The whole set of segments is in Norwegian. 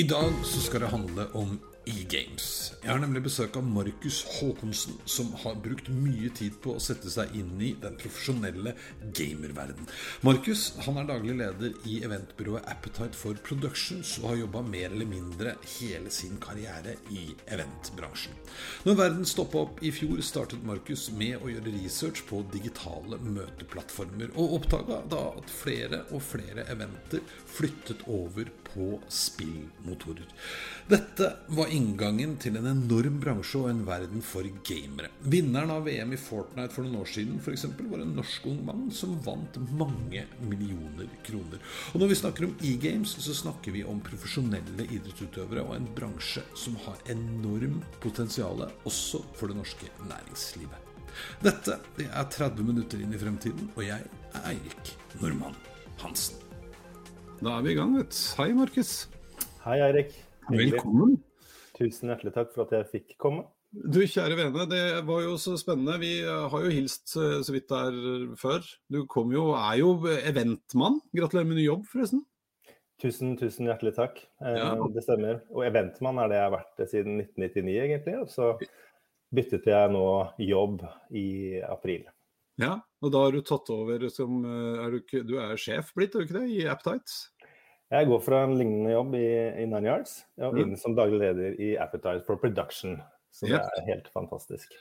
I dag så skal det handle om e-games. Jeg har nemlig besøk av Markus Håkonsen, som har brukt mye tid på å sette seg inn i den profesjonelle gamerverden. Markus han er daglig leder i eventbyrået Appetite for Productions og har jobba mer eller mindre hele sin karriere i eventbransjen. Når verden stoppa opp i fjor, startet Markus med å gjøre research på digitale møteplattformer, og oppdaga da at flere og flere eventer flyttet over på spillmotorer. Dette var inngangen til en enorm bransje og en verden for gamere. Vinneren av VM i Fortnite for noen år siden for eksempel, var en norsk ung mann som vant mange millioner kroner. Og når vi snakker om e-games, så snakker vi om profesjonelle idrettsutøvere og en bransje som har enormt potensial også for det norske næringslivet. Dette det er 30 minutter inn i fremtiden, og jeg er Eirik Normann Hansen. Da er vi i gang, vet du. Hei, Markus. Hei, Eirik. Velkommen. Tusen hjertelig takk for at jeg fikk komme. Du, kjære vene, det var jo så spennende. Vi har jo hilst eh, så vidt der før. Du kom jo, er jo eventmann. Gratulerer med ny jobb, forresten. Tusen, tusen hjertelig takk. Eh, Ja. Det stemmer. Og eventmann er det jeg har vært siden 1999, egentlig. Og så byttet jeg nå jobb i april. Ja, og da har du tatt over som eh, er du, du er sjef blitt, er du ikke det, i Appetite? Jeg går fra en lignende jobb i, i Nine Yards og Mm. inn som daglig leder i Appetite for Production. Så det er helt fantastisk.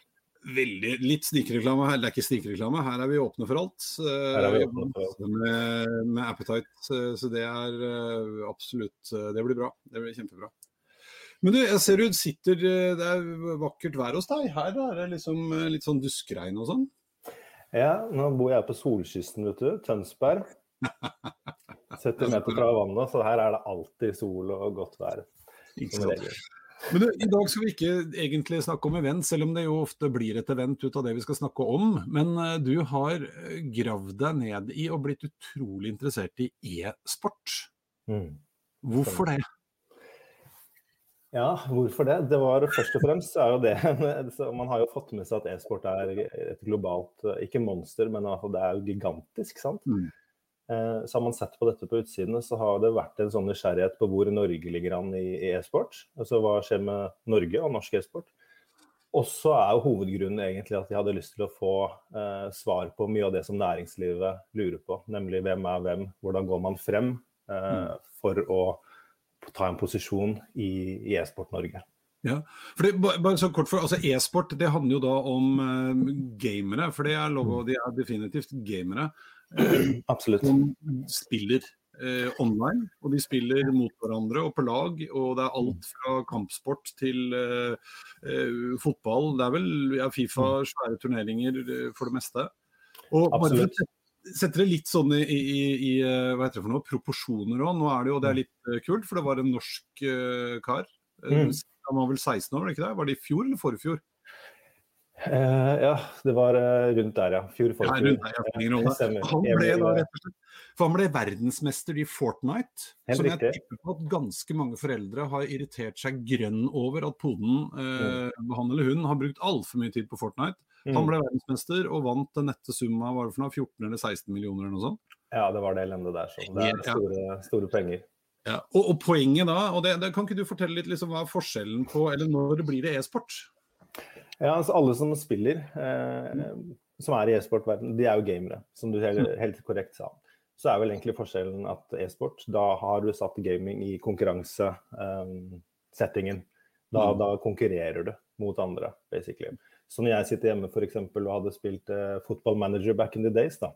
Veldig, Litt snikreklame her. Det er ikke snikreklame, her er vi åpne for alt. Eh, Her er vi vi åpne for alt. Med, med Appetite, eh, så det er eh, absolutt eh, Det blir bra. Det blir kjempebra. Men du, jeg ser du sitter eh, Det er vakkert vær hos deg. Her er det liksom eh, litt sånn duskregn og sånn. Ja, nå bor jeg på solkysten, vet du. Tønsberg. 70 meter fra vannet, så her er det alltid sol og godt vær. Men du, i dag skal vi ikke egentlig snakke om event, selv om det jo ofte blir et event ut av det vi skal snakke om. Men eh, du har eh, gravd deg ned i og blitt utrolig interessert i e-sport. Mm. Hvorfor det? Ja, hvorfor det? Det var først og fremst er jo det Man har jo fått med seg at e-sport er et globalt Ikke monster, men det er jo gigantisk, sant? Mm. Eh, Så har man sett på dette på utsidene, så har det vært en sånn nysgjerrighet på hvor Norge ligger an i e-sport. Altså hva skjer med Norge og norsk e-sport? Og så er jo hovedgrunnen egentlig at jeg hadde lyst til å få eh, svar på mye av det som næringslivet lurer på, nemlig hvem er hvem, hvordan går man frem eh, for å ta en posisjon i, i e-sport Norge. Ja, for det, ba- bare så kort for, altså E-sport det handler jo da om eh, gamere, for det er lov, og de er definitivt gamere Absolutt. som spiller eh, online. Og de spiller mot hverandre og på lag, og det er alt fra kampsport til eh, eh, fotball. Det er vel ja, Fifa, svære turneringer eh, for det meste. Og bare Absolutt. Sette det litt sånn i, i, i eh, hva heter det for noe, proporsjoner òg. Nå er det jo det er litt eh, kult, for det var en norsk uh, kar. Eh, Mm. Han var vel 16 år, var det ikke det? Var det i fjor eller forfjor? Eh, ja, det var eh, rundt der, ja. Fjor, Ja, rundt der, ja, ingen rolle. Han ble da rett og slett for han ble verdensmester i Fortnite. Helt som jeg riktig. tipper på at ganske mange foreldre har irritert seg grønn over at poden, eh, han eller hun, har brukt altfor mye tid på Fortnite. Mm. Han ble verdensmester og vant den nette summa var det for noe, 14 eller 16 millioner eller noe sånt. Ja, det var det elendet der. Så. Det er store, store penger. Ja, og, og poenget da, og det, det kan ikke du fortelle litt liksom, hva er forskjellen på, eller når blir det e-sport? Ja, altså Alle som spiller, eh, som er i e-sportverdenen, de er jo gamere, som du helt, helt korrekt sa. Så er vel egentlig forskjellen at e-sport, da har du satt gaming i konkurransesettingen. da, da konkurrerer du mot andre, basically. Så når jeg sitter hjemme for eksempel, og hadde spilt eh, football manager back in the days, da,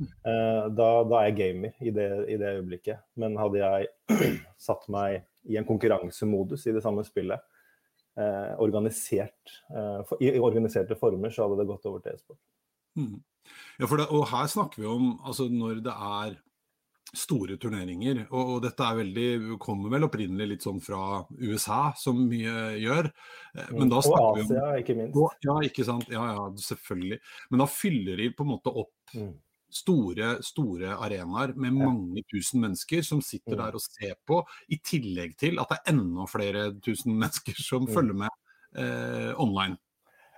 Eh, da, da, er jeg gamer i det, i det, øyeblikket. Men hadde jeg satt meg i en konkurransemodus i det samme spillet, eh, organisert, eh, for, i, organiserte former, så hadde det gått over til e-sport. Mm. Ja, det, og her snakker vi om altså, når det er store turneringer. Og, og, dette er veldig, kommer vel opprinnelig litt sånn fra USA, som mye gjør. Eh, men da og Asia, om, ikke minst. Og, ja, ikke sant. Ja, ja, selvfølgelig. Men da fyller de på en måte opp mm. Store, store arenaer med mange tusen mennesker som sitter mm. der og ser på, i tillegg til at det er enda flere tusen mennesker som mm. følger med eh, online.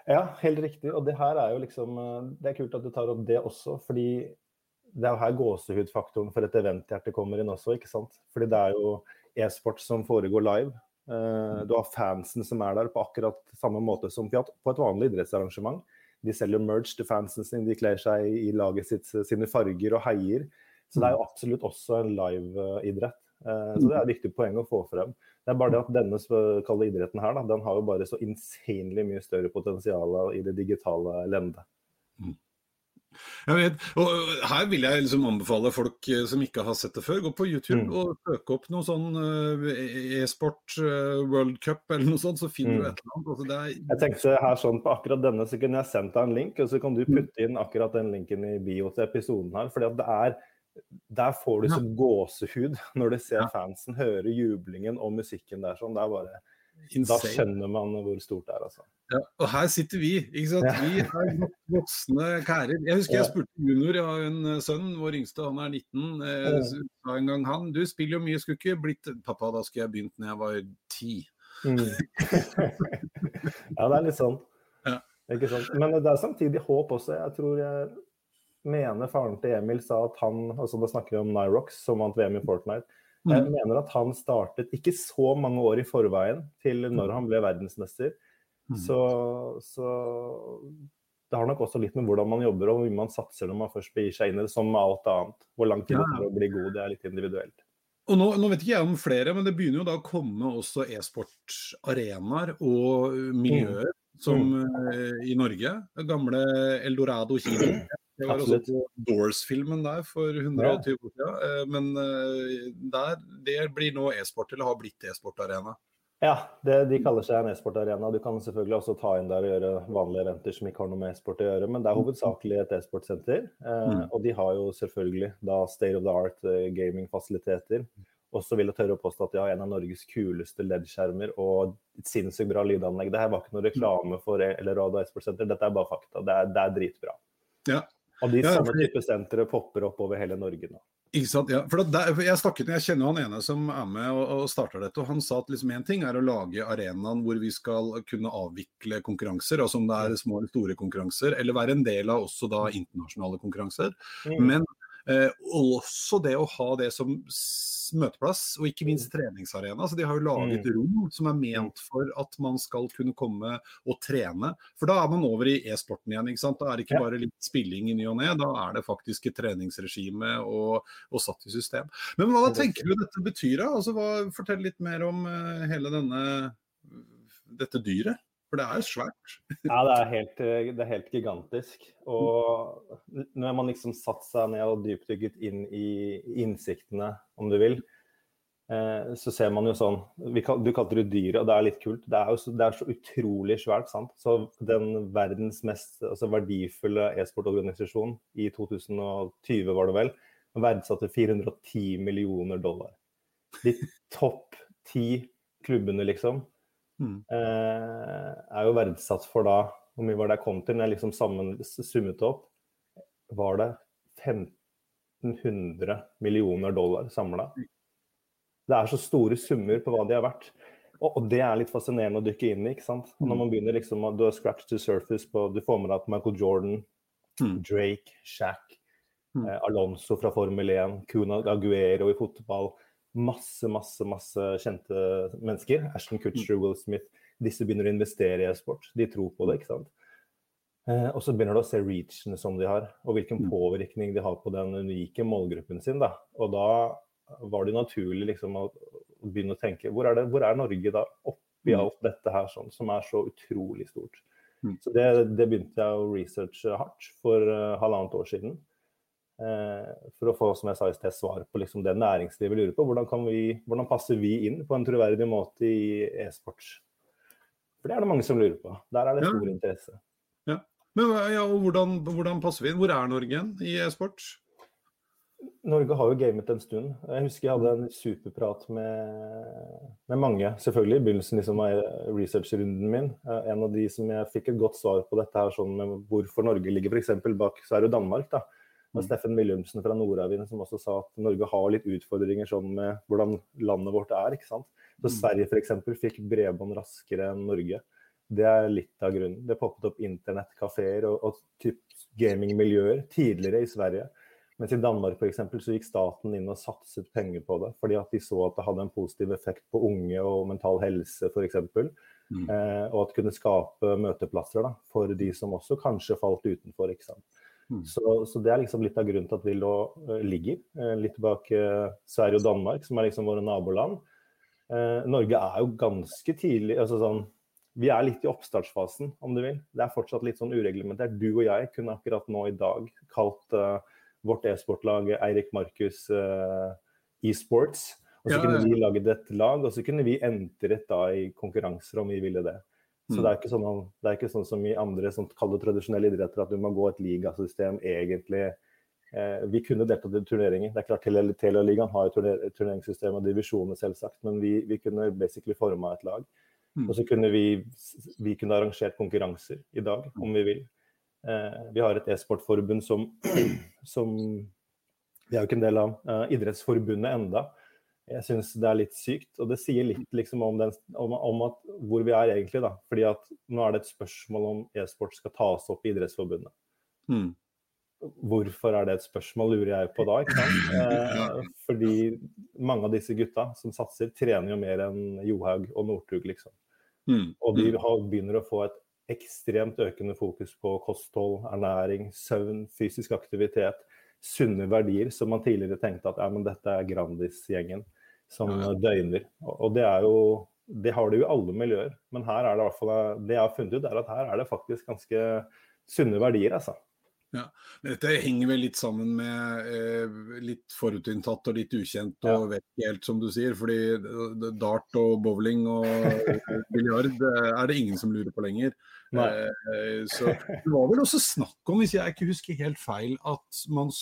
Ja, helt riktig. Og det her er jo liksom eh, Det er kult at du tar opp det også, fordi det er jo her gåsehudfaktoren for et eventhjerte kommer inn også, ikke sant. Fordi det er jo e-sport som foregår live. Uh, du har fansen som er der på akkurat samme måte som på et vanlig idrettsarrangement. De selger merch til fansen sin, de kler seg i laget sitt sine farger og heier. Så det er jo absolutt også en live-idrett. Uh, så det er et viktig poeng å få frem. Det er bare det at denne kalde idretten her, da, den har jo bare så insanely mye større potensial i det digitale lendet. Mm. Jeg vet, og Her vil jeg liksom anbefale folk eh, som ikke har sett det før, gå på YouTube mm. og søke opp noe sånn eh, e-sport uh, World Cup eller noe sånt, så finner mm. du et eller annet. Altså, er... Jeg tenkte her sånn på akkurat denne, så kunne jeg sendt deg en link, og så kan du mm. putte inn akkurat den linken i bio til episoden her. fordi at det er der får du så gåsehud når du ser fansen, høre jublingen og musikken der. sånn, det er bare Insane. Da skjønner man hvor stort det er, altså. Ja, og her sitter vi. ikke sant? Vi er voksne kærer. Jeg husker jeg spurte junior, jeg har en eh, sønn, vår yngste, han er 19. Eh, sa en gang han Du spiller jo mye, skulle ikke blitt Pappa, da skulle jeg begynt når jeg var ti. Mm. ja, det er litt sånn. Ja. Ikke sant? Men det er samtidig håp også. Jeg tror jeg mener faren til Emil sa at han altså Da snakker vi om Nyrox, som vant VM i Fortnite. Jeg mm. mener at han startet ikke så mange år i forveien til når han ble verdensmester. Mm. Så, så, det har nok også litt med hvordan man jobber og hvor mye man satser når man først begir seg inn i det, som med alt annet. Hvor lang tid det tar å bli god, det er litt individuelt. Og nå, nå, vet ikke jeg om flere, men det begynner jo da å komme også e-sportarenaer og miljøer mm. som mm. Uh, i Norge. Gamle Eldorado kino. Det var Absolutt. også Doors-filmen der for 120 år siden. Eh, men eh, der, det blir nå e-sport, eller har blitt e-sportarena. Ja, det, de kaller seg en e-sportarena. Du kan selvfølgelig også ta inn der og gjøre vanlige eventer som ikke har noe med e-sport å gjøre, men det er hovedsakelig et e-sportsenter. Eh, mm. Og de har jo selvfølgelig da state of the art eh, gaming-fasiliteter. Og så vil jeg tørre å påstå at de har en av Norges kuleste LED-skjermer og et sinnssykt bra lydanlegg. Det her var ikke noe reklame for Eldorado e-sportsenter, dette er bare fakta. Det er, det er dritbra. Ja, og de ja, samme type sentre popper opp over hele Norge nå. Ikke sant, ja. For der, jeg, snakket, jeg kjenner han ene som er med og, og starter dette, og han sa at liksom én ting er å lage arenaen hvor vi skal kunne avvikle konkurranser, altså om det er små eller store konkurranser, eller være en del av også da internasjonale konkurranser. Mm. Men eh, også det å ha det som møteplass, og ikke minst treningsarena. Så de har jo laget mm. rom som er ment for at man skal kunne komme og trene. For da er man over i e-sporten igjen. ikke sant? Da er det ikke bare litt spilling i ny og ne, da er det faktisk et treningsregime og, og satt i system. Men hva tenker du dette betyr? da? Altså, hva, fortell litt mer om uh, hele denne, dette dyret. For det er svært. ja, det er, helt, det er, helt, gigantisk. Og når man liksom satt seg ned og dypdykket inn i innsiktene, om du vil, eh, så ser man jo sånn Du kalte det dyret, og det er litt kult. Det er jo så, det er så utrolig svært, sant. Så den verdens mest altså verdifulle e-sportorganisasjon i 2020, var det vel, verdsatte 410 millioner dollar. De topp ti klubbene, liksom Mm. Eh, er jo verdsatt for da Hvor mye var det jeg kom til når jeg liksom sammen summet opp? Var det 1500 millioner dollar samla? Det er så store summer på hva de har vært. Og, og, det er litt fascinerende å dykke inn i. ikke sant? Og når man begynner liksom, Du har scratch to surface på Du får med deg at Michael Jordan, mm. Drake, Shack, mm. eh, Alonso fra Formel 1, Kuna Aguero i fotball masse, masse masse kjente mennesker. Ashton Kutcher, Will Smith. Disse begynner å investere i e-sport. De tror på det. ikke sant? Eh, og så begynner du å se reachene som de har, og hvilken mm. påvirkning de har på den unike målgruppen sin. da. Og da var det naturlig liksom å, begynne å tenke hvor er, det, hvor er Norge da oppi mm. alt dette her sånn, som er så utrolig stort. Mm. Så det, det, begynte jeg å researche hardt for uh, halvannet år siden. For å få som jeg sa i sted, svar på liksom det næringslivet lurer på. Hvordan, vi, hvordan passer vi inn på en troverdig måte i e-sports? For det er det mange som lurer på. Der er det stor ja. interesse. Ja. Men ja, hvordan, hvordan, passer vi inn? Hvor er Norge i e-sport? Norge har jo gamet en stund. Jeg husker jeg hadde en superprat med, med mange, selvfølgelig, i begynnelsen liksom av researchrunden min. Eh, en av de som jeg fikk et godt svar på dette her, sånn med hvorfor Norge ligger f.eks. bak, Sverige og Danmark. da. Og mm. Steffen Willumsen fra Nordavind som også sa at Norge har litt utfordringer sånn med hvordan landet vårt er. ikke sant? Så mm. Sverige f.eks. fikk bredbånd raskere enn Norge. Det er litt av grunnen. Det poppet opp internettkafeer og, og gamingmiljøer tidligere i Sverige. Mens i Danmark for eksempel, så gikk staten inn og satset penger på det. Fordi at de så at det hadde en positiv effekt på unge og mental helse f.eks. Mm. Eh, og at det kunne skape møteplasser da, for de som også kanskje falt utenfor. ikke sant? Mm. Så, så, det er liksom litt av grunnen til at vi lå, uh, ligger uh, litt bak uh, Sverige og Danmark, som er liksom våre naboland. Norge er jo ganske tidlig altså sånn, Vi er litt i oppstartsfasen, om du vil. Det er fortsatt litt sånn ureglementert. Du og jeg kunne akkurat nå i dag kalt vårt e-sportlag Eirik Markus uh, e-sports. Og så ja, kunne vi laget et lag, og så kunne vi entret da i konkurranser om vi ville det. Så mm. det, er ikke sånn, det er ikke sånn som i andre sånn, tradisjonelle idretter at du må gå et ligasystem egentlig. Eh, vi kunne deltatt i turneringer. Det er klart Telialigaen har jo turneringssystem og divisjoner, selvsagt, men vi, vi kunne basically forma et lag. Mm. Og så kunne vi, vi kunne arrangert konkurranser i dag, om vi vil. Eh, vi har et e-sportforbund som, som, Vi er jo ikke en del av eh, Idrettsforbundet enda. Jeg syns det er litt sykt. Og det sier litt liksom om, den, om, om at, hvor vi er egentlig. da. Fordi at nå er det et spørsmål om e-sport skal tas opp i Idrettsforbundet. Mm. Hvorfor er det et spørsmål, lurer jeg på da. ikke sant? Eh, fordi mange av disse gutta som satser, trener jo mer enn Johaug og Northug, liksom. Mm. Og de har, begynner å få et ekstremt økende fokus på kosthold, ernæring, søvn, fysisk aktivitet. Sunne verdier som man tidligere tenkte at ja, men dette er Grandis-gjengen som døgner. Og det er jo det har du i alle miljøer, men her er det i hvert fall, det jeg har funnet ut, er at her er det faktisk ganske sunne verdier. altså. Ja, men Dette henger vel litt sammen med eh, litt forutinntatt og litt ukjent og ja. vet ikke helt, som du sier. fordi dart og bowling og biljard er det ingen som lurer på lenger. Eh, så Det var vel også snakk om, hvis jeg ikke husker helt feil, at man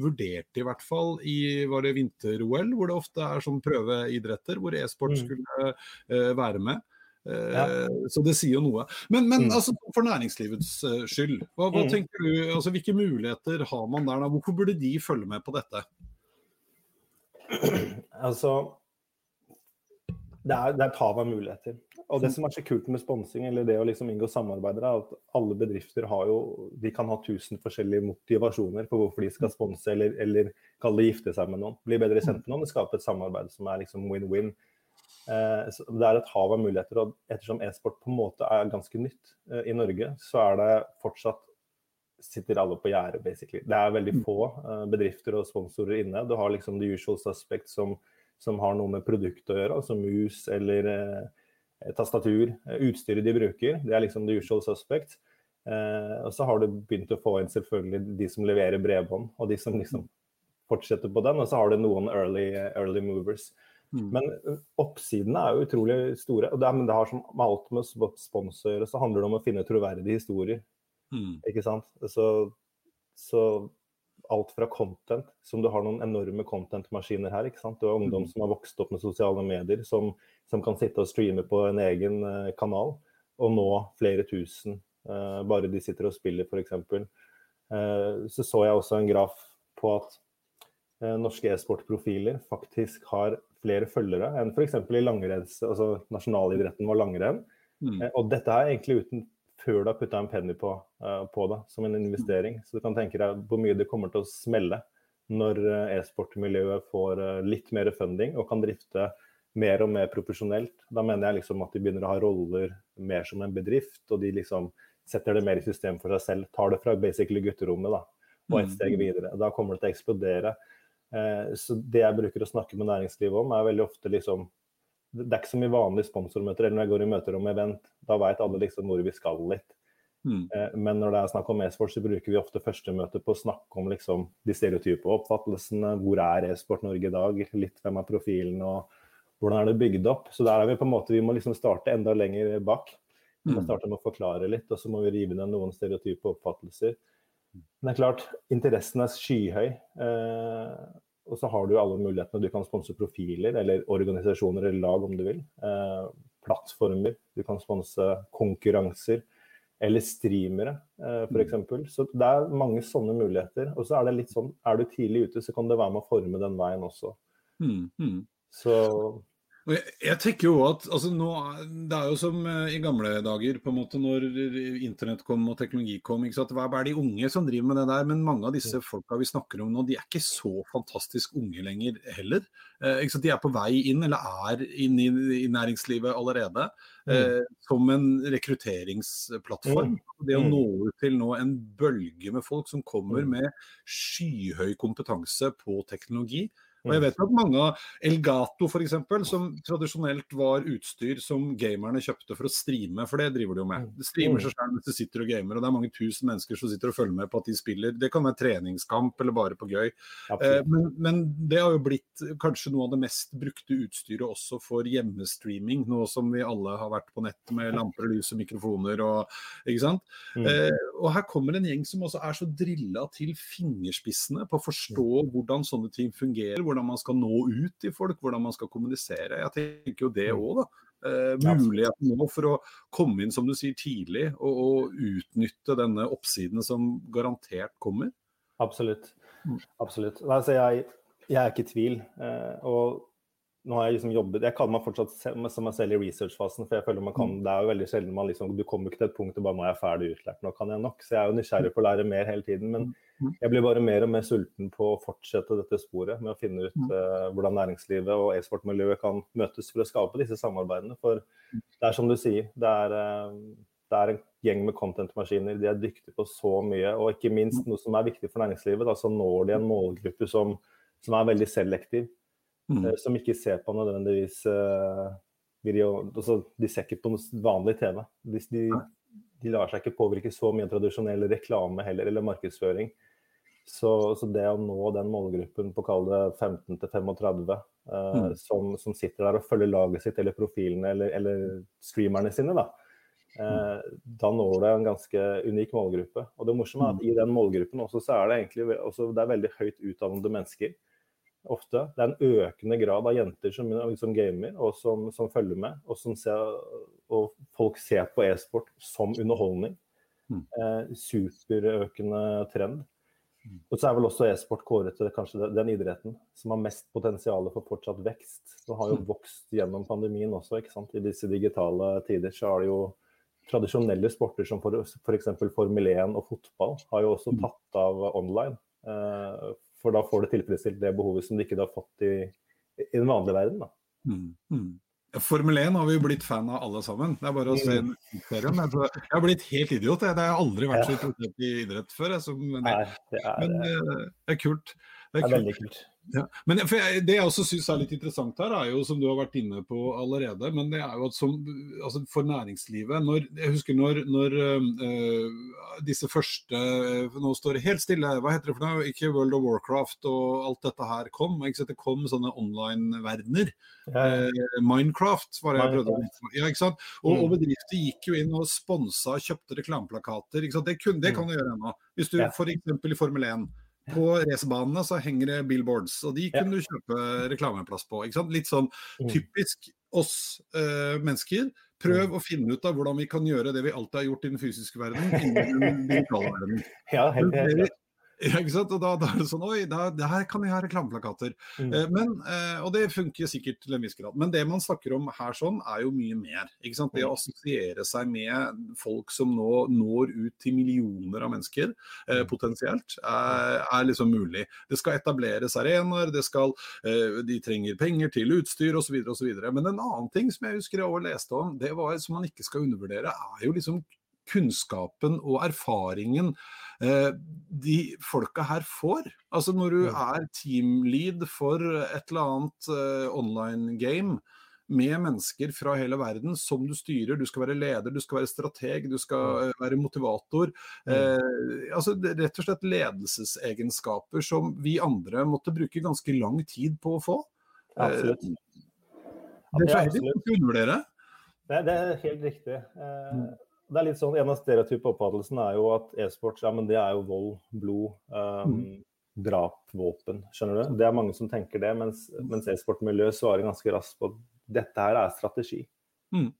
vurderte i hvert fall i var det vinter-OL, hvor det ofte er sånn prøveidretter, hvor e-sport mm. skulle eh, være med. Ja. Eh, så det sier jo noe. Men, men mm. altså, for næringslivets uh, skyld, hva, hva mm. tenker du, altså, hvilke muligheter har man der? Da? Hvorfor burde de følge med på dette? Altså, det er, det er et hav av muligheter. Og det som er så kult med sponsing, eller det å liksom inngå samarbeider, er at alle bedrifter har jo, de kan ha tusen forskjellige motivasjoner på hvorfor de skal sponse eller, eller kalle det gifte seg med noen. Bli bedre kjent med noen, skape et samarbeid som er liksom win-win. Eh, det er et hav av muligheter. og Ettersom e-sport på en måte er ganske nytt eh, i Norge, så er det fortsatt sitter alle på gjerdet, basically. Det er veldig mm. få eh, bedrifter og sponsorer inne. Du har liksom the usual suspect som, som har noe med produktet å gjøre, altså mus eller eh, tastatur. Utstyret de bruker, det er liksom the usual suspect. Eh, og så har du begynt å få inn selvfølgelig de som leverer bredbånd, og de som liksom fortsetter på den. Og så har du noen early, early movers. Mm. Men oppsidene er jo utrolig store. og det, er, men det har som med alt med spons å gjøre, så handler det om å finne troverdige historier. Mm. Ikke sant? Så, så, alt fra content, som du har noen enorme content-maskiner her. ikke sant? Du har ungdom mm. som har vokst opp med sosiale medier, som, som kan sitte og streame på en egen kanal og nå flere tusen. Uh, bare de sitter og spiller, f.eks. Uh, så så jeg også en graf på at norske e-sportprofiler faktisk har flere følgere enn f.eks. i langrenns, altså nasjonalidretten var langrenn. Mm. Eh, og dette er egentlig uten før du har putta en penny på, uh, på, det, som en investering. Så du kan tenke deg hvor mye det kommer til å smelle når uh, e-sportmiljøet får uh, litt mer funding og kan drifte mer og mer profesjonelt. Da mener jeg liksom at de begynner å ha roller mer som en bedrift, og de liksom setter det mer i system for seg selv. Tar det fra basically gutterommet da, og et mm. steg videre. Da kommer det til å eksplodere. Eh, så det jeg bruker å snakke med næringslivet om, er veldig ofte liksom Det er ikke så mye vanlige sponsormøter eller når jeg går i møter om event. Da veit alle liksom hvor vi skal litt. Mm. Eh, men når det er snakk om e-sport, så bruker vi ofte førstemøtet på å snakke om liksom, de stereotype oppfattelsene. Hvor er e-sport Norge i dag? Litt hvem er profilen, og hvordan er det bygd opp? Så der er vi på en måte, vi må liksom starte enda lenger bak. Vi må mm. starte med å forklare litt, og så må vi rive ned noen stereotype oppfattelser. Men det er klart, interessen er skyhøy. Eh, og så har du alle mulighetene. Du kan sponse profiler eller organisasjoner eller lag om du vil. Eh, plattformer. Du kan sponse konkurranser eller streamere, eh, f.eks. Mm. Så det er mange sånne muligheter. Og så er det litt sånn, er du tidlig ute, så kan det være med å forme den veien også. Mm, mm. Så jeg, jeg, tenker jo at altså nå, Det er jo som uh, i gamle dager, på en måte når internett kom og teknologi kom. ikke sant? Hva er de unge som driver med det der? Men mange av disse folka vi snakker om nå, de er ikke så fantastisk unge lenger heller. Eh, ikke sant? De er på vei inn, eller er inne i, i næringslivet allerede. Eh, som en rekrutteringsplattform. Mm. Det å nå ut til nå en bølge med folk som kommer mm. med skyhøy kompetanse på teknologi. Og jeg vet at mange av Elgato f.eks., som tradisjonelt var utstyr som gamerne kjøpte for å streame, for det driver de jo med. De streamer seg selv mens de sitter og gamer, og det er mange tusen mennesker som sitter og følger med på at de spiller. Det kan være treningskamp eller bare på gøy. Eh, men, men, det har jo blitt kanskje noe av det mest brukte utstyret også for hjemmestreaming, nå som vi alle har vært på nett med lamper lys og mikrofoner og ikke sant. Mm. Eh, og her kommer en gjeng som også er så drilla til fingerspissene på å forstå mm. hvordan sånne ting fungerer hvordan man skal nå ut til folk, hvordan man skal kommunisere. Jeg tenker jo det òg, mm. da. Eh, muligheten nå for å komme inn som du sier, tidlig og, og utnytte denne oppsiden som garantert kommer. Absolutt. Mm. Absolutt. Altså, jeg, jeg, er ikke i tvil. Eh, og nå har jeg liksom jobbet Jeg kaller meg fortsatt som meg selv i researchfasen. For jeg føler man kan, mm. det er jo veldig sjelden man liksom Du kommer ikke til et punkt og bare nå er jeg ferdig utlært, nå kan jeg nok. Så jeg er jo nysgjerrig på å lære mer hele tiden. Men mm. jeg blir bare mer og mer sulten på å fortsette dette sporet med å finne ut uh, hvordan næringslivet og e-sportmiljøet kan møtes for å skape disse samarbeidene. For det er som du sier, det er, uh, det er en gjeng med content-maskiner. De er dyktige på så mye. Og ikke minst noe som er viktig for næringslivet, da, så når de en målgruppe som, som er veldig selektiv mm. Eh, som ikke ser på nødvendigvis uh, video, altså, De ser ikke på vanlig TV. De, de, de, lar seg ikke påvirke så mye av tradisjonell reklame heller, eller markedsføring. Så, så, det å nå den målgruppen på kall det 15 til 35, uh, mm. som, som, sitter der og følger laget sitt eller profilene eller, eller streamerne sine, da, uh, da når det en ganske unik målgruppe. Og det morsomme er at mm. i den målgruppen også, så er det egentlig også, det er veldig høyt utdannede mennesker ofte. Det er en økende grad av jenter som, som gamer og som, som, følger med. Og, som ser, og folk ser på e-sport som underholdning. Mm. Eh, superøkende trend. Mm. Og så er vel også e-sport kåret til kanskje den idretten som har mest potensial for fortsatt vekst. Det har jo mm. vokst gjennom pandemien også, ikke sant. I disse digitale tider så er det jo tradisjonelle sporter som f.eks. For, for Formel 1 og fotball har jo også tatt av online. Eh, for da får du tilfredsstilt det behovet som du ikke har fått i, i den vanlige verden. Mm, mm. Formel 1 har vi jo blitt fan av alle sammen. Det er bare å se mm. serien. Jeg har blitt helt idiot. Jeg, har aldri vært så interessert i idrett før. Jeg, som, det er, men eh, det er kult. Det er, det er veldig kult. Ja. Men jeg, Det jeg også syns er litt interessant her, er jo som du har vært inne på allerede, men det er jo at som, altså for næringslivet når, Jeg husker når, når øh, disse første uh, Nå står det helt stille, hva heter det for noe? Ikke World of Warcraft og alt dette her kom. Ikke sant? Det kom sånne online-verdener. Ja. Eh, Minecraft var det jeg prøvde å ja, ikke sant? Og, og, mm. bedrifter gikk jo inn og sponsa og kjøpte reklameplakater. Ikke sant? Det, kun, det mm. kan du gjøre ennå. Hvis du ja. f.eks. i Formel 1 på racerbanene så henger det billboards, og de kunne du kjøpe reklameplass på. Litt sånn mm. typisk oss uh, mennesker. Prøv mm. å finne ut av hvordan vi kan gjøre det vi alltid har gjort i den fysiske verden, innen den digitale verden. Ja, helt, helt, ja, ikke sant? Og da, da, er det sånn Oi, da, her kan vi ha reklameplakater. Mm. Eh, men, eh, og det funker sikkert til en viss grad. Men det man snakker om her sånn, er jo mye mer. ikke sant? Det å mm. assosiere seg med folk som nå når ut til millioner av mennesker, eh, mm. potensielt, er, er, liksom mulig. Det skal etableres arenaer, det skal, eh, de trenger penger til utstyr osv. osv. Men en annen ting som jeg husker jeg også leste om, det var som man ikke skal undervurdere, er jo liksom kunnskapen og erfaringen de folka her får. Altså når du er teamlead for et eller annet eh, online game, med mennesker fra hele verden som du styrer. Du skal være leder, du skal være strateg, du skal være motivator. Eh, altså Rett og slett ledelsesegenskaper som vi andre måtte bruke ganske lang tid på å få. Absolutt. Det er feil å undervurdere. Det, det er helt riktig. Eh, det er litt sånn, En av stereotypoppfattelsene er jo at e-sport ja, men det er jo vold, blod, um, mm. drap, våpen. skjønner du? Det er mange som tenker det, mens, mens e-sportmiljøet svarer ganske raskt på at dette her er strategi. Mm.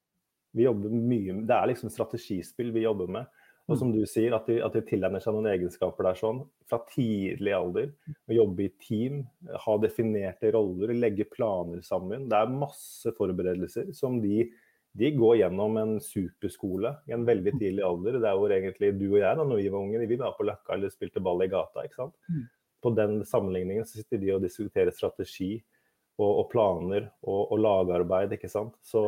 Vi jobber mye, Det er liksom strategispill vi jobber med. Og som du sier, at de, at de tilegner seg noen egenskaper der sånn, fra tidlig alder. Å jobbe i team, ha definerte roller, legge planer sammen. Det er masse forberedelser som de de går gjennom en superskole i en veldig tidlig alder. Det er hvor egentlig du og jeg, da når vi var unge, vi var på Løkka eller spilte ball i gata. ikke sant? Mm. På den sammenligningen så sitter de og diskuterer strategi og, og planer og, og, lagarbeid, ikke sant. Så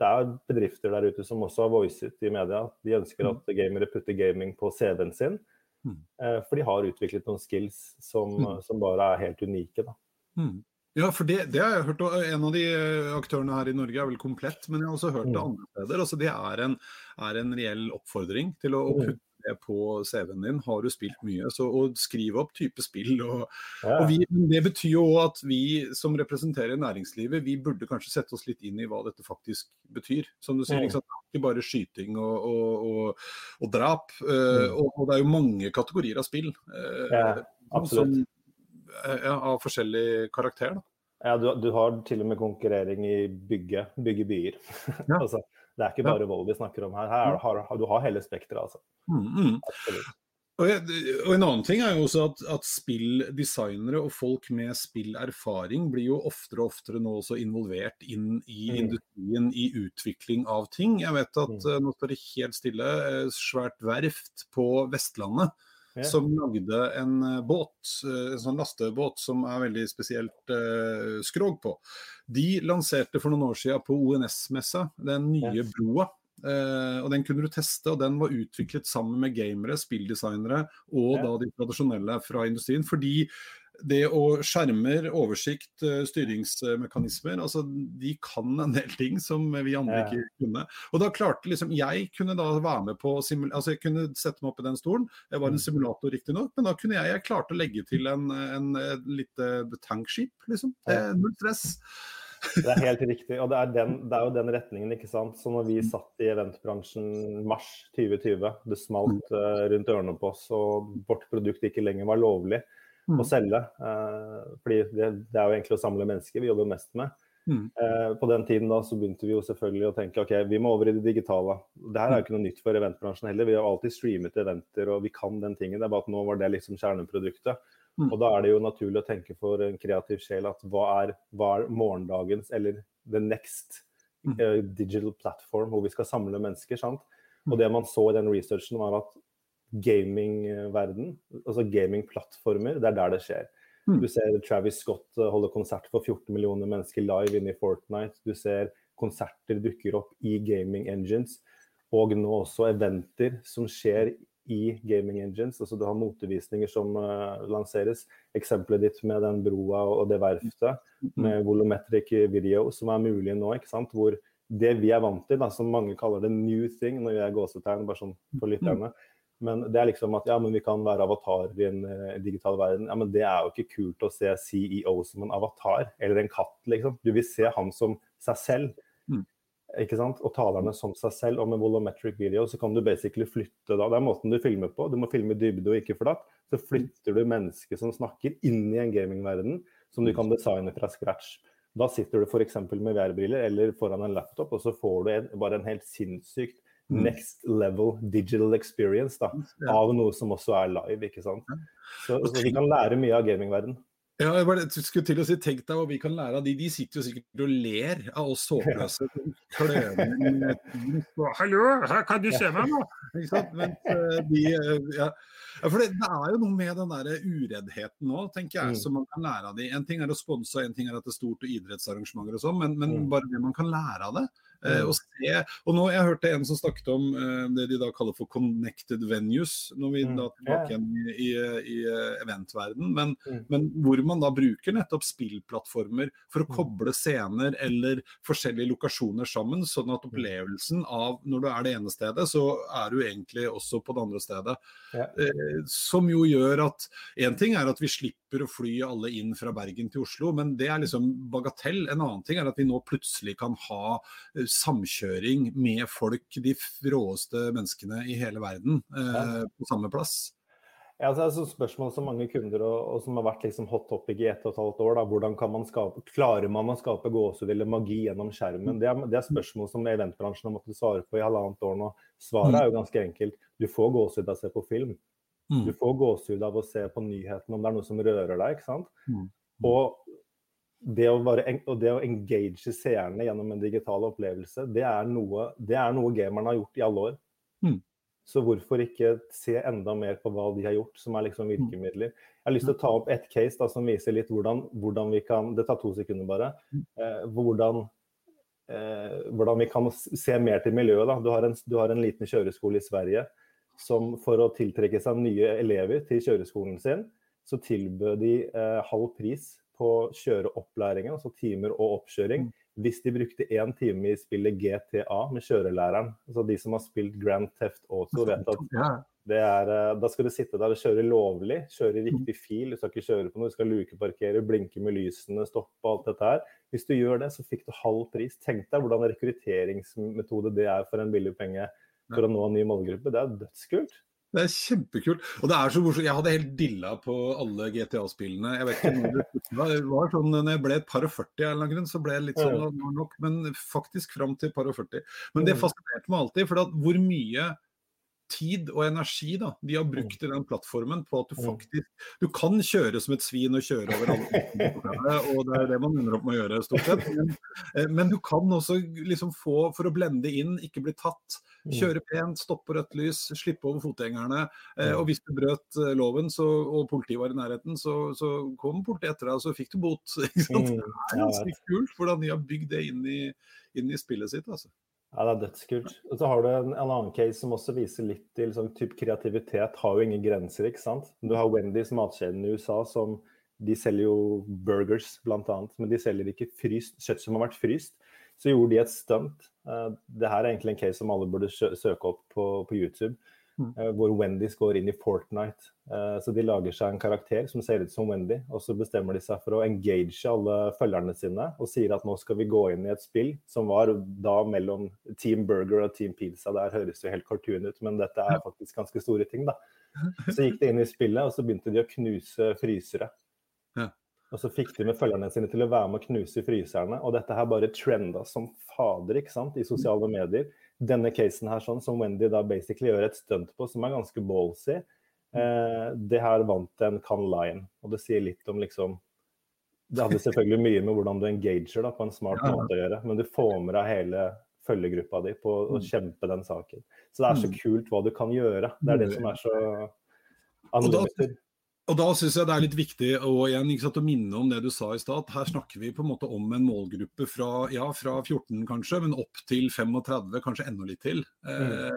det er bedrifter der ute som også har voicet i media. De ønsker mm. at gamere putter gaming på CV-en sin. Mm. Eh, for de har utviklet noen skills som, som bare er helt unike. da. Mm. Ja, for det, det, har jeg hørt. En av de eh, aktørene her i Norge er vel komplett, men jeg har også hørt det mm. andre steder. Altså, det er en, er en reell oppfordring til å, mm. putte det på CV-en din. Har du spilt mye, så og skriv opp type spill. Og, og vi, det betyr jo at vi som representerer næringslivet, vi burde kanskje sette oss litt inn i hva dette faktisk betyr. Som du sier, liksom, ikke bare skyting og, og, og drap. Uh, og, det er jo mange kategorier av spill. Uh, ja, absolutt. Som, Eh, ja, av forskjellig karakter. Da. Ja, du, du, har til og med konkurrering i bygge, bygge byer. Ja. altså, det er ikke bare vold vi snakker om her. her har, du har hele spekteret, altså. Mm, mm. Og, og, En annen ting er jo også at, at spilldesignere og folk med spillerfaring blir jo oftere og oftere nå også involvert inn i mm. industrien i utvikling av ting. Jeg vet at mm. nå står det helt stille, eh, svært verft på Vestlandet ja. som lagde en eh, båt, eh, en sånn lastebåt som er veldig spesielt eh, skrog på. De lanserte for noen år siden på ONS-messa den nye yes. broa. Uh, og Den kunne du teste, og den var utviklet sammen med gamere, spilldesignere og ja. da de tradisjonelle fra industrien. Fordi det å skjermer, oversikt, eh, styringsmekanismer, altså de kan en del ting som vi andre ikke kunne. Og da klarte liksom Jeg kunne da være med på altså jeg kunne sette meg opp i den stolen. Jeg var en mm. simulator riktignok, men da kunne jeg, jeg klarte å legge til en, en, en lite tankskip, liksom. Null stress. Det er helt riktig. Og det er, den, det er, jo den retningen, ikke sant. Så når vi mm. satt i eventbransjen mars 2020, det smalt uh, rundt ørene på oss, og vårt produkt ikke lenger var lovlig, mm. Å selge. Eh, fordi det, det, er jo egentlig å samle mennesker vi jobber mest med. Mm. Eh, på den tiden da så begynte vi jo selvfølgelig å tenke ok, vi må over i det digitale. Det her er jo ikke noe nytt for eventbransjen heller. Vi har alltid streamet eventer og vi kan den tingen. Det er bare at nå var det liksom kjerneproduktet. Mm. Og da er det jo naturlig å tenke for en kreativ sjel at hva er, hva er morgendagens eller the next uh, digital platform hvor vi skal samle mennesker. sant? Og det man så i den researchen var at gamingverden, altså gamingplattformer, det er der det skjer. Mm. Du ser Travis Scott eh, holde konsert for 14 millioner mennesker live inne i Fortnite. Du ser konserter dukker opp i gaming engines. Og nå også eventer som skjer i gaming engines. altså Du har motevisninger som uh, lanseres. Eksempelet ditt med den broa og det verftet mm. med volumetric video som er mulig nå. ikke sant? Hvor det vi er vant til, da, som mange kaller det new thing, når vi er gåsetegn bare sånn for mm. Men det er liksom at ja, men vi kan være avatarer i en uh, digital verden. Ja, men Det er jo ikke kult å se CEO som en avatar, eller en katt, liksom. Du vil se han som seg selv. Mm. ikke sant? Og talerne som seg selv. Og med volumetric video så kan du basically flytte da. Det er måten du filmer på. Du må filme dybde og ikke flatt. Så flytter du mennesket som snakker, inn i en gamingverden som du kan designe fra scratch. Da sitter du f.eks. med VR-briller eller foran en laptop, og så får du en, bare en helt sinnssykt Mm. Next level digital experience da, av noe som også er live. ikke sant? Så, så vi kan lære mye av gamingverden. Ja, jeg bare skulle til å si, Tenk deg hva vi kan lære av de. De sitter jo sikkert og ler av oss håpløse. Hallo, her kan du se meg nå! Ikke sant? Men, uh, de, uh, ja. For det, det, er jo noe med den der ureddheten nå, tenker jeg, mm. som man kan lære av de. En ting er å sponse, en ting er at det er stort og idrettsarrangementer og sånn, men, men mm. bare det man kan lære av det. Eh, og, se, og nå Jeg hørte en som snakket om eh, det de da kaller for connected venues, når vi mm. da tilbake igjen i, i, i eh, eventverden, men, mm. men, hvor man da bruker nettopp spillplattformer for å mm. koble scener eller forskjellige lokasjoner sammen, sånn at opplevelsen av når du er det ene stedet, så er du egentlig også på det andre stedet. Eh, som jo gjør at Én ting er at vi slipper å fly alle inn fra Bergen til Oslo, men det er liksom bagatell. En annen ting er at vi nå plutselig kan ha samkjøring med folk, de råeste menneskene i hele verden, eh, på samme plass. Ja, altså, det er et spørsmål som mange kunder og, og som har vært liksom hot topic i ett og et halvt år. Da. Hvordan kan man skape, Klarer man å skape gåsehud eller magi gjennom skjermen? Det er, det er spørsmål som eventbransjen har måttet svare på i halvannet år nå. Svaret er jo ganske enkelt. Du får gåsehud av å se på film. Mm. Du får gåsehud av å se på nyhetene om det er noe som rører deg. ikke sant? Mm. Og det å, bare, det å engage seerne gjennom en digital opplevelse, det er noe, det er noe gamerne har gjort i alle år. Mm. Så hvorfor ikke se enda mer på hva de har gjort, som er liksom virkemidler. Jeg har lyst til å ta opp ett case da, som viser litt hvordan, hvordan, vi kan Det tar to sekunder bare. Eh, hvordan, eh, hvordan, vi kan se mer til miljøet. Du, har en, du har en liten kjøreskole i Sverige som for å tiltrekke seg nye elever til kjøreskolen sin, så tilbød de eh, halv pris på kjøreopplæringen, altså timer og oppkjøring, mm. hvis de brukte én time i spillet GTA med kjørelæreren. Altså de som har spilt Grand Theft Auto, vet at det er, eh, da skal du sitte der og kjøre lovlig, kjøre i riktig fil. Du skal ikke kjøre på noe, du skal lukeparkere, blinke med lysene, stoppe alt dette her. Hvis du gjør det, så fikk du halv pris. Tenk deg hvordan rekrutteringsmetode det er for en billig penge for å nå en ny målgruppe. Det er dødskult. Det er kjempekult. Og det er så morsomt. Jeg hadde helt dilla på alle GTA-spillene. Jeg vet ikke når det var sånn når jeg ble et par og 40 eller noen grunn, så ble jeg litt sånn nok, men faktisk fram til par og 40. Men det mm. fascinerte meg alltid, for hvor mye tid og energi da, de har brukt i den plattformen på at du faktisk Du kan kjøre som et svin og kjøre over alle og det er det man ender opp med å gjøre, stort sett. Men, eh, men, du kan også liksom få, for å blende inn, ikke bli tatt, kjøre pent, stoppe rødt lys, slippe over fotgjengerne. Eh, og hvis du brøt eh, loven så, og politiet var i nærheten, så, så kom politiet etter deg, og så fikk du bot. Mm, det er ganske kult hvordan de har bygd det inn i, inn i spillet sitt. altså. Ja, det er dødskult. Og så har du en, en, annen case som også viser litt til liksom, typ kreativitet. Har jo ingen grenser, ikke sant. Du har Wendys matkjeden i USA som de selger jo burgers bl.a., men de selger ikke fryst, kjøtt som har vært fryst. Så gjorde de et stunt. Uh, det her er egentlig en case som alle burde søke opp på, på YouTube. Mm. Eh, hvor Wendy går inn i Fortnite. Eh, så de lager seg en karakter som ser ut som Wendy, og så bestemmer de seg for å engage alle følgerne sine og sier at nå skal vi gå inn i et spill som var da mellom Team Burger og Team Pizza. Der høres jo helt cartoon ut, men dette er faktisk ganske store ting, da. Så gikk de inn i spillet, og så begynte de å knuse frysere. Og så fikk de med følgerne sine til å være med å knuse fryserne. Og dette her bare trenda som fader ikke sant, i sosiale medier denne casen her sånn, som Wendy da basically gjør et stunt på, som er ganske ballsy, eh, det her vant en Can Line. Og det sier litt om liksom Det hadde selvfølgelig mye med hvordan du engager da, på en smart ja. måte å gjøre, men du får med deg hele følgegruppa di på å mm. kjempe den saken. Så det er så mm. kult hva du kan gjøre. Det er det som er så annerledes. Og da syns jeg det er litt viktig å, igjen, sant, å minne om det du sa i stad. Her snakker vi på en måte om en målgruppe fra, ja, fra 14 kanskje, men opp til 35, kanskje enda litt til. Eh,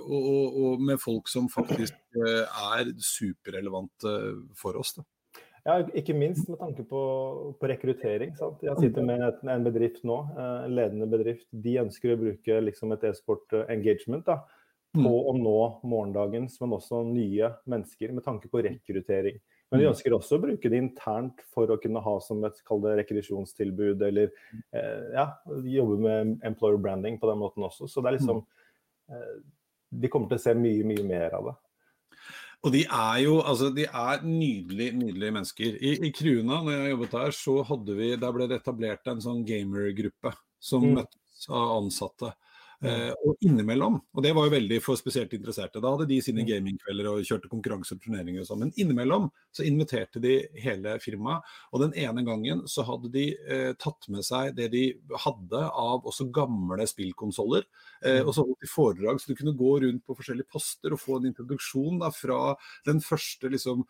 og, og, og, med folk som faktisk eh, er superrelevante for oss. Da. Ja, ikke minst med tanke på, på rekruttering. Sant? Jeg sitter med et, en bedrift nå, eh, en ledende bedrift. De ønsker å bruke liksom, et e-sport engagement. da på mm. å nå morgendagens, men også nye mennesker med tanke på rekruttering. Men de mm. ønsker også å bruke det internt for å kunne ha som et det, rekreasjonstilbud, eller eh, ja, jobbe med employer branding på den måten også. Så det er liksom mm. eh, De kommer til å se mye, mye mer av det. Og de er jo altså, de er nydelige, nydelige mennesker. I, i Kruna, når jeg jobbet der, så hadde vi, der ble det etablert en sånn gamergruppe som mm. møttes av ansatte. Uh, og innimellom, og det var jo veldig for spesielt interesserte, da hadde de sine mm. gamingkvelder og kjørte konkurranser og turneringer og sånn, men innimellom så inviterte de hele firmaet. Og den ene gangen så hadde de eh, tatt med seg det de hadde av også gamle spillkonsoller, Eh, og så holdt de foredrag, så du kunne gå rundt på forskjellige poster og få en introduksjon da fra den første liksom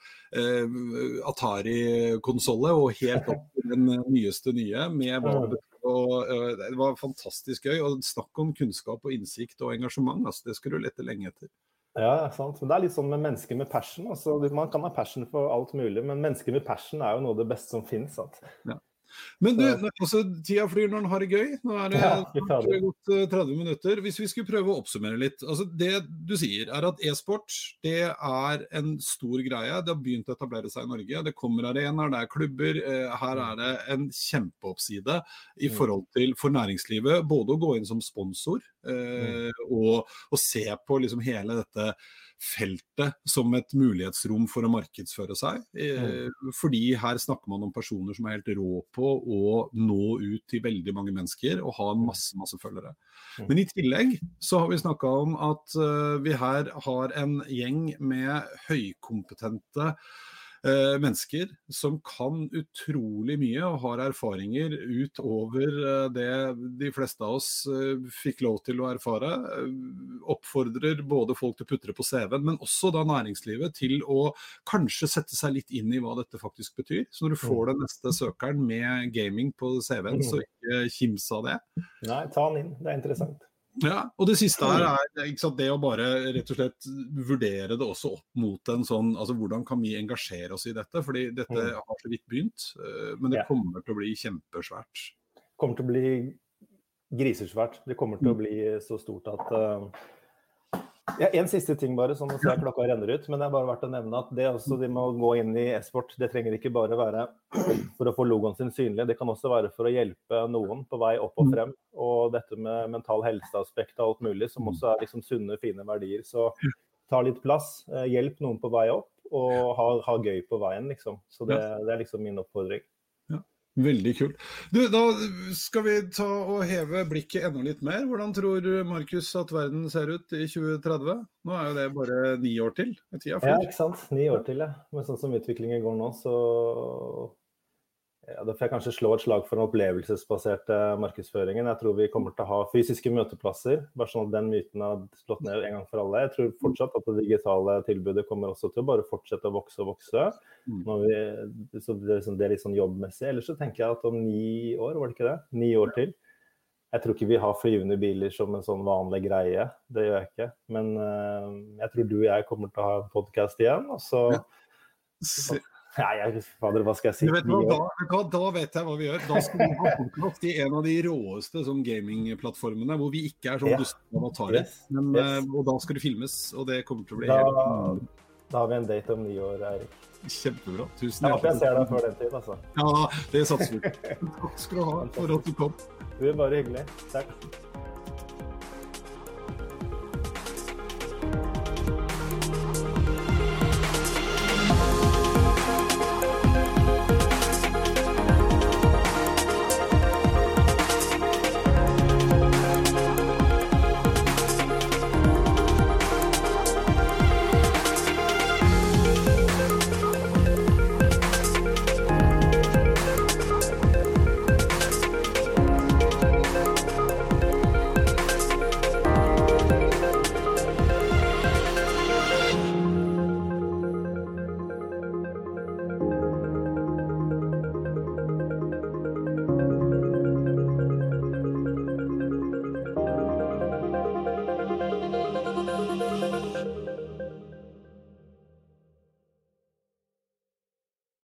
Atari-konsollet og helt opp til den nyeste nye, med hva det Og, uh, det var fantastisk gøy. Og snakk om kunnskap og innsikt og engasjement. Altså, det skal du lette lenge etter. Ja, sant. Men det er litt sånn med mennesker med passion. Altså, man kan ha passion for alt mulig, men mennesker med passion er jo noe av det beste som finnes. Ja. Men du, altså, tida flyr når en har det gøy. Nå er det, ja, det gått 30 eh, minutter. Hvis vi skulle prøve å oppsummere litt. altså Det du sier, er at e-sport det er en stor greie. Det har begynt å etablere seg i Norge. Det kommer arenaer, det er klubber. Eh, her er det en kjempeoppside i mm. forhold til for næringslivet. Både å gå inn som sponsor eh, mm. og, og se på liksom hele dette feltet som et mulighetsrom for å markedsføre seg. Eh, mm. Fordi her snakker man om personer som er helt rå på å nå ut til veldig mange mennesker og ha mm. masse, masse følgere. Mm. Men i tillegg så har vi snakka om at uh, vi her har en gjeng med høykompetente eh, mennesker som kan utrolig mye og har erfaringer utover eh, det de fleste av oss eh, fikk lov til å erfare. Eh, oppfordrer både folk til å putte det på CV-en, men også da næringslivet til å kanskje sette seg litt inn i hva dette faktisk betyr. Så når du får mm. den neste søkeren med gaming på CV-en, så mm. ikke kims av det. Nei, ta den inn. Det er interessant. Ja, og det siste her er sant, det å bare rett og slett vurdere det også opp mot en sånn altså Hvordan kan vi engasjere oss i dette? Fordi dette mm. har så vidt begynt, eh, men det kommer til å bli kjempesvært. Kommer til å bli grisesvært. Det kommer til å mm. bli så stort at uh, ja, en siste ting bare, sånn at klokka renner ut. Men det er bare verdt å nevne at det også, de må gå inn i e-sport. Det trenger ikke bare være for å få logoen sin synlig, det kan også være for å hjelpe noen på vei opp og mm. frem. Og dette med mental helseaspekt og alt mulig, som også er liksom sunne, fine verdier. Så ta litt plass, eh, hjelp noen på vei opp, og ha, ha gøy på veien, liksom. Så det, det er liksom min oppfordring. Veldig kult. Du, da skal vi ta og heve blikket enda litt mer. Hvordan tror Markus at verden ser ut i 2030? Nå er jo det bare ni år til. Ja, ikke sant. Ni år til, ja. Men sånn som utviklingen går nå, så ja, Da får jeg kanskje slå et slag for den opplevelsesbaserte markedsføringen. Jeg tror vi kommer til å ha fysiske møteplasser, bare sånn at den myten har slått ned en gang for alle. Jeg tror fortsatt at det digitale tilbudet kommer også til å bare fortsette å vokse og vokse. Mm. Vi, så det, er liksom, det er litt sånn jobbmessig. Ellers så tenker jeg at om ni år, var det ikke det? Ni år til. Jeg tror ikke vi har flyvende biler som en sånn vanlig greie. Det gjør jeg ikke. Men uh, jeg tror du og jeg kommer til å ha en podkast igjen. og så ja. Nei, jeg, fader, hva skal jeg si? Vet hva, da, da, vet jeg hva vi gjør. Da skal vi ha podkast i en av de råeste sånn gamingplattformene hvor vi ikke er sånn ja. duste avatarer. Yes. Men, yes. Uh, og da skal det filmes, og det kommer til å bli da, helt Da har vi en date om ni år, Eirik. Kjempebra. Tusen hjertelig. Jeg håper jeg ser deg før den tid, altså. Ja, det satser vi på. Takk skal du ha for at du kom. Du er bare hyggelig. Takk.